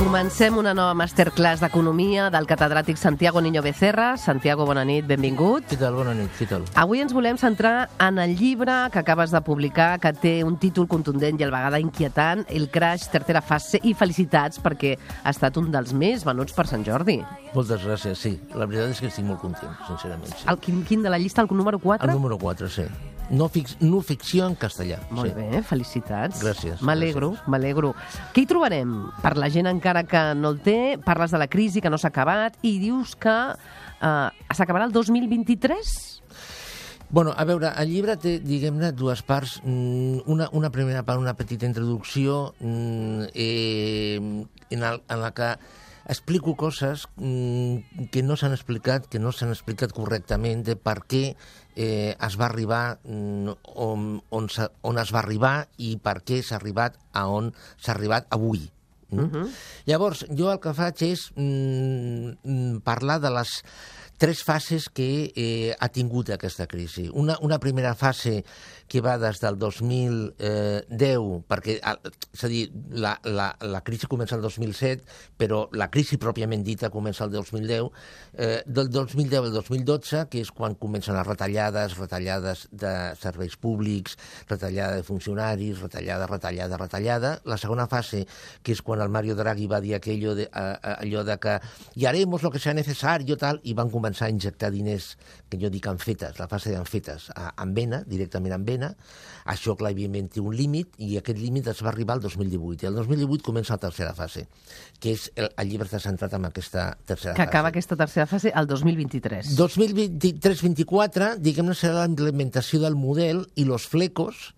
Comencem una nova masterclass d'Economia del catedràtic Santiago Niño Becerra. Santiago, bona nit, benvingut. Què tal? Bona nit, què tal? Avui ens volem centrar en el llibre que acabes de publicar, que té un títol contundent i a la vegada inquietant, El crash, tercera fase, i felicitats perquè ha estat un dels més venuts per Sant Jordi. Moltes gràcies, sí. La veritat és que estic molt content, sincerament. Sí. El quin, quin de la llista, el número 4? El número 4, sí. No, fix, no ficció en castellà. Molt sí. bé, felicitats. Gràcies, M'alegro, m'alegro. Què hi trobarem? Per la gent encara que no el té, parles de la crisi que no s'ha acabat i dius que eh, s'acabarà el 2023? Bueno, a veure, el llibre té, diguem-ne, dues parts. Mm, Una, una primera part, una petita introducció mm, eh, en, el, en la que explico coses mm, que no s'han explicat, que no s'han explicat correctament de per què eh, es va arribar mm, on, on, on es va arribar i per què s'ha arribat a on s'ha arribat avui. Mm? Llavors, jo el que faig és mm, mm, parlar de les tres fases que eh, ha tingut aquesta crisi. Una, una primera fase que va des del 2010, perquè, el- és a dir, la, la, la crisi comença el 2007, però la crisi pròpiament dita comença el 2010, eh, del 2010 al 2012, que és quan comencen les retallades, retallades de serveis públics, retallada de funcionaris, retallada, retallada, retallada. La segona fase, que és quan el Mario Draghi va dir aquello de, a, a, allò de que i haremos lo que sea necesario, tal, i van començar a injectar diners, que jo dic en fetes, la fase d'en fetes, a, en vena, directament en vena. Això, clar, evidentment, té un límit, i aquest límit es va arribar al 2018. I el 2018 comença la tercera fase, que és el, el llibre està centrat en aquesta tercera Que fase. acaba aquesta tercera fase el 2023. 2023-24, diguem-ne, serà la implementació del model i los flecos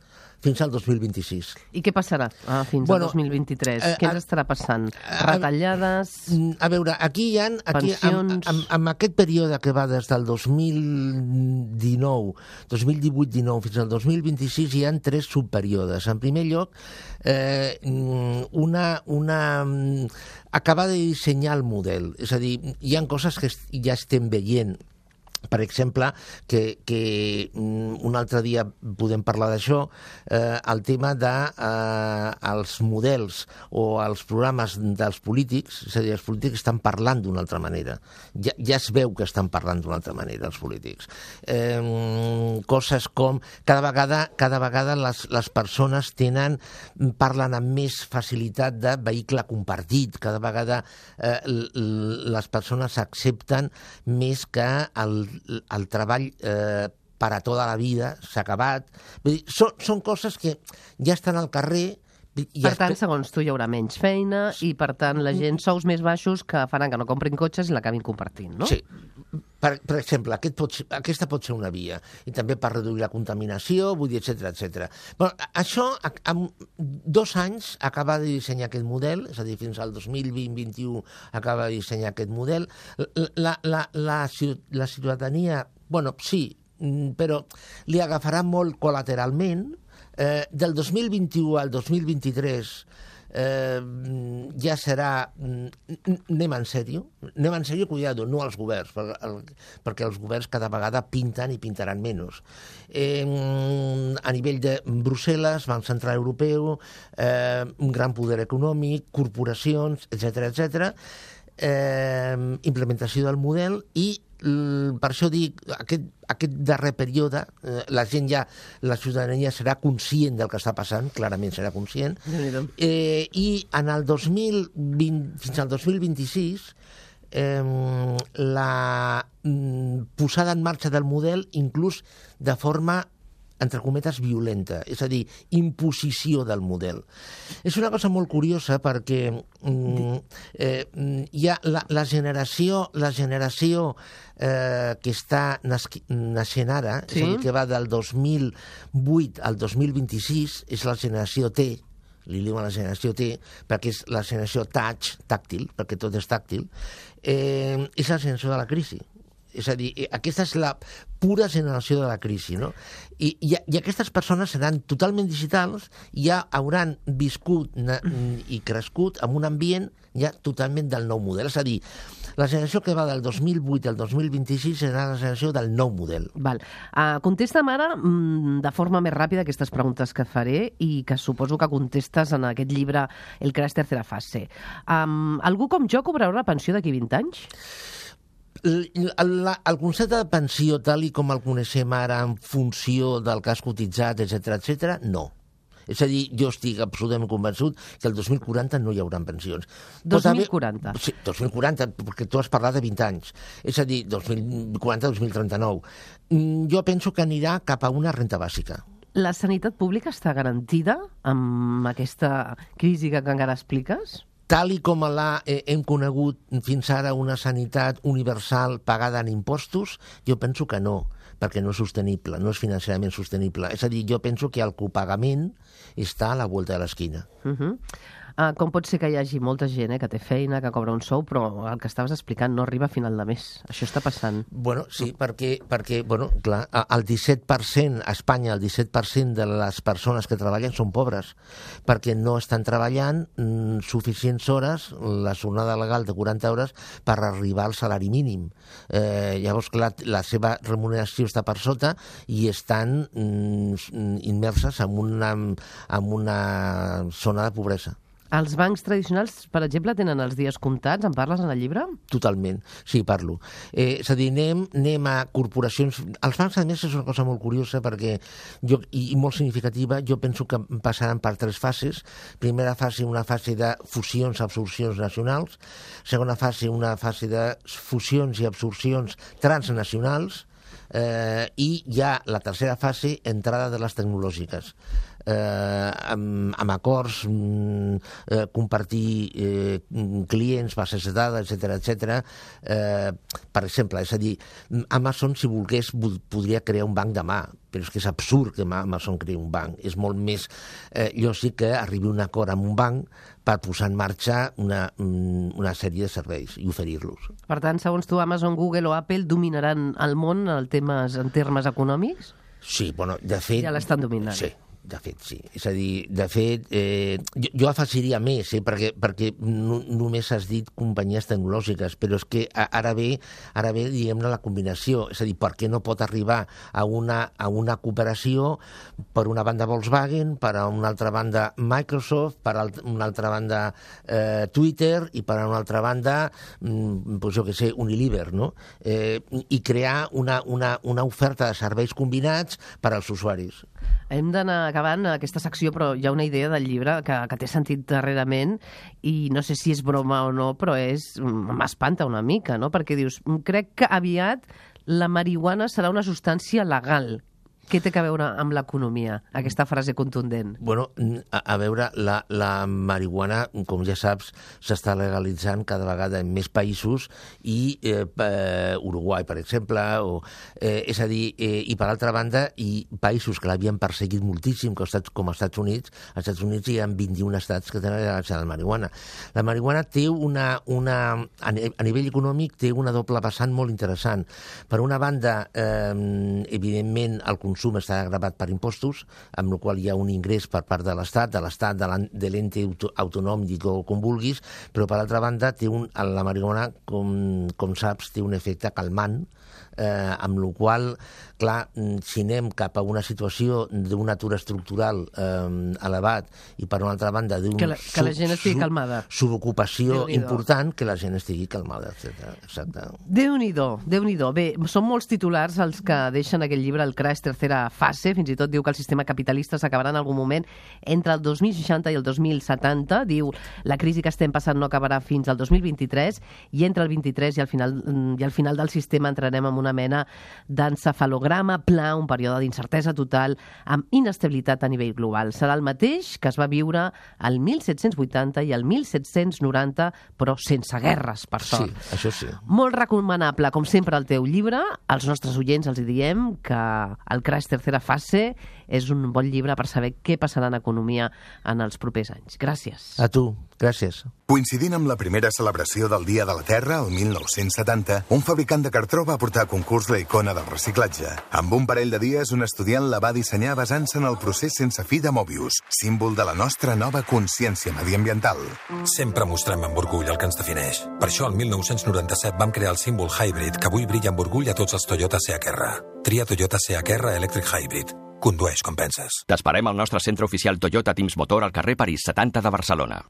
fins al 2026. I què passarà ah, fins Bueno, al 2023? eh, què ens estarà passant? Retallades? Mm, A veure, aquí hi ha... Aquí, amb, Pensions. amb, amb aquest període que va des del 2019, 2018-19 fins al 2026, hi han tres subperíodes. En primer lloc, eh, mm, una, una, mm, acabar de dissenyar el model. És a dir, hi han coses que ja estem veient per exemple, que, que mm, un altre dia podem parlar d'això, eh, el tema de eh, els models o els programes dels polítics, és a dir, els polítics estan parlant d'una altra manera. Ja, ja es veu que estan parlant d'una altra manera, els polítics. Eh, coses com, cada vegada, cada vegada les, les persones tenen, parlen amb més facilitat de vehicle compartit, cada vegada eh, les persones accepten més que el, el treball eh, per a tota la vida s'ha acabat. Vull dir, són, són coses que ja estan al carrer i Per tant, segons tu, hi haurà menys feina i, per tant, la gent sous més baixos que faran que no comprin cotxes i l'acabin compartint, no? Sí. Per, per exemple, aquest pot ser, aquesta pot ser una via. I també per reduir la contaminació, vull dir, etc etc. Però això, en dos anys, acaba de dissenyar aquest model, és a dir, fins al 2020-21 acaba de dissenyar aquest model. La, la, la, la ciutadania, bueno, sí, mm, però li agafarà molt col·lateralment. Eh, del 2021 al 2023 eh, ja serà... mm, Anem en sèrio? Anem en sèrio, cuidado, no als governs, perquè, el, perquè els governs cada vegada pinten i pintaran menys. Eh, a nivell de Brussel·les, Banc Central Europeu, eh, un gran poder econòmic, corporacions, etc etc. Eh, implementació del model i per això dic, aquest, aquest darrer període, eh, la gent ja, la ciutadania serà conscient del que està passant, clarament serà conscient, eh, i en el 2020, fins al 2026 eh, la mm, posada en marxa del model inclús de forma entre cometes, violenta, és a dir, imposició del model. És una cosa molt curiosa perquè mm, eh, hi ha la, la generació, la generació eh, que està naixent ara, sí? és a dir, que va del 2008 al 2026, és la generació T, li diuen la generació T, perquè és la generació touch, tàctil, perquè tot és tàctil, eh, és la generació de la crisi. És a dir, aquesta és la pura generació de la crisi, no? I, i, i aquestes persones seran totalment digitals i ja hauran viscut i crescut en un ambient ja totalment del nou model. És a dir, la generació que va del 2008 al 2026 serà la generació del nou model. Val. Uh, contesta'm ara mm, de forma més ràpida aquestes preguntes que faré i que suposo que contestes en aquest llibre El crash tercera fase. Um, algú com jo cobrarà una pensió d'aquí 20 anys? El, el, concepte de pensió, tal i com el coneixem ara en funció del que has cotitzat, etc etc, no. És a dir, jo estic absolutament convençut que el 2040 no hi haurà pensions. Pot haver- 2040. Sí, 2040, perquè tu has parlat de 20 anys. És a dir, 2040-2039. Mm, Jo penso que anirà cap a una renta bàsica. La sanitat pública està garantida amb aquesta crisi que encara expliques? Tal i com la eh, hem conegut fins ara una sanitat universal pagada en impostos, jo penso que no, perquè no és sostenible, no és financerament sostenible. És a dir, jo penso que el copagament està a la volta de l'esquina. Uh -huh. Uh, com pot ser que hi hagi molta gent eh, que té feina, que cobra un sou, però el que estaves explicant no arriba a final de mes? Això està passant. Bueno, sí, perquè, perquè bueno, clar, el 17%, a Espanya, el 17% de les persones que treballen són pobres, perquè no estan treballant mm, suficients hores, la jornada legal de 40 hores, per arribar al salari mínim. Eh, llavors, clar, la seva remuneració està per sota i estan mm, immerses en una, en una zona de pobresa. Els bancs tradicionals, per exemple, tenen els dies comptats? En parles en el llibre? Totalment, sí, parlo. Eh, és a dir, anem, anem a corporacions... Els bancs, a més, és una cosa molt curiosa perquè jo, i, molt significativa. Jo penso que passaran per tres fases. Primera fase, una fase de fusions, absorcions nacionals. Segona fase, una fase de fusions i absorcions transnacionals. Eh, I ja la tercera fase, entrada de les tecnològiques eh, amb, amb acords, mm, eh, compartir eh, clients, bases de dades, etc etc. Eh, per exemple, és a dir, Amazon, si volgués, vol- podria crear un banc demà, però és que és absurd que Amazon creï un banc. És molt més eh, lògic que arribi un acord amb un banc per posar en marxa una, mm, una sèrie de serveis i oferir-los. Per tant, segons tu, Amazon, Google o Apple dominaran el món en, temes, en termes econòmics? Sí, bueno, de fet... Ja l'estan dominant. Sí, de fet, sí. És a dir, de fet, eh, jo, jo afegiria més, eh, perquè, perquè no, només has dit companyies tecnològiques, però és que ara ve, ara ve diguem-ne, la combinació. És a dir, per què no pot arribar a una, a una cooperació per una banda Volkswagen, per a una altra banda Microsoft, per a una altra banda eh, Twitter i per a una altra banda, mm, pues jo que sé, Unilever, no? Eh, I crear una, una, una oferta de serveis combinats per als usuaris. Hem d'anar acabant aquesta secció, però hi ha una idea del llibre que, que té sentit darrerament i no sé si és broma o no, però és m'espanta una mica, no? Perquè dius, crec que aviat la marihuana serà una substància legal. Què té a veure amb l'economia, aquesta frase contundent? Bueno, a, a veure, la, la marihuana, com ja saps, s'està legalitzant cada vegada en més països i eh, eh, Uruguai, per exemple, o, eh, és a dir, eh, i per altra banda, i països que l'havien perseguit moltíssim, com, estats, com els Estats Units, als Estats Units hi ha 21 estats que tenen legalitzada la marihuana. La marihuana té una, una a, a nivell econòmic, té una doble vessant molt interessant. Per una banda, eh, evidentment, el consum està gravat per impostos, amb la qual hi ha un ingrés per part de l'Estat, de l'Estat, de l'en- de l'ente auto- autonòmic o com vulguis, però per altra banda, té un, la marihuana, com, com saps, té un efecte calmant, eh, amb la qual clar, mm, si anem cap a una situació d'un atur estructural eh, elevat i per una altra banda d'un Que la- que la gent estigui calmada. subocupació important, que la gent estigui calmada, etc. Exacte. Déu-n'hi-do, déu nhi déu Bé, són molts titulars els que deixen aquest llibre, el Crash Tercera Fase, fins i tot diu que el sistema capitalista s'acabarà en algun moment entre el 2060 i el 2070, diu la crisi que estem passant no acabarà fins al 2023 i entre el 23 i el final, mm, i al final del sistema entrarem en una mena d'encefalograma pla, un període d'incertesa total amb inestabilitat a nivell global. Serà el mateix que es va viure al 1780 i al 1790, però sense guerres, per Sí, sort. això sí. Molt recomanable, com sempre, el teu llibre. Als nostres oients els diem que el Crash Tercera Fase és un bon llibre per saber què passarà en economia en els propers anys. Gràcies. A tu, gràcies. Coincidint amb la primera celebració del Dia de la Terra, el 1970, un fabricant de cartró va portar a concurs la icona del reciclatge. Amb un parell de dies, un estudiant la va dissenyar basant-se en el procés sense fi de Mobius, símbol de la nostra nova consciència mediambiental. Sempre mostrem amb orgull el que ens defineix. Per això, el 1997 vam crear el símbol Hybrid, que avui brilla amb orgull a tots els Toyota CHR. Tria Toyota CHR Electric Hybrid. Condueix com penses. T'esperem al nostre centre oficial Toyota Teams Motor al carrer París 70 de Barcelona.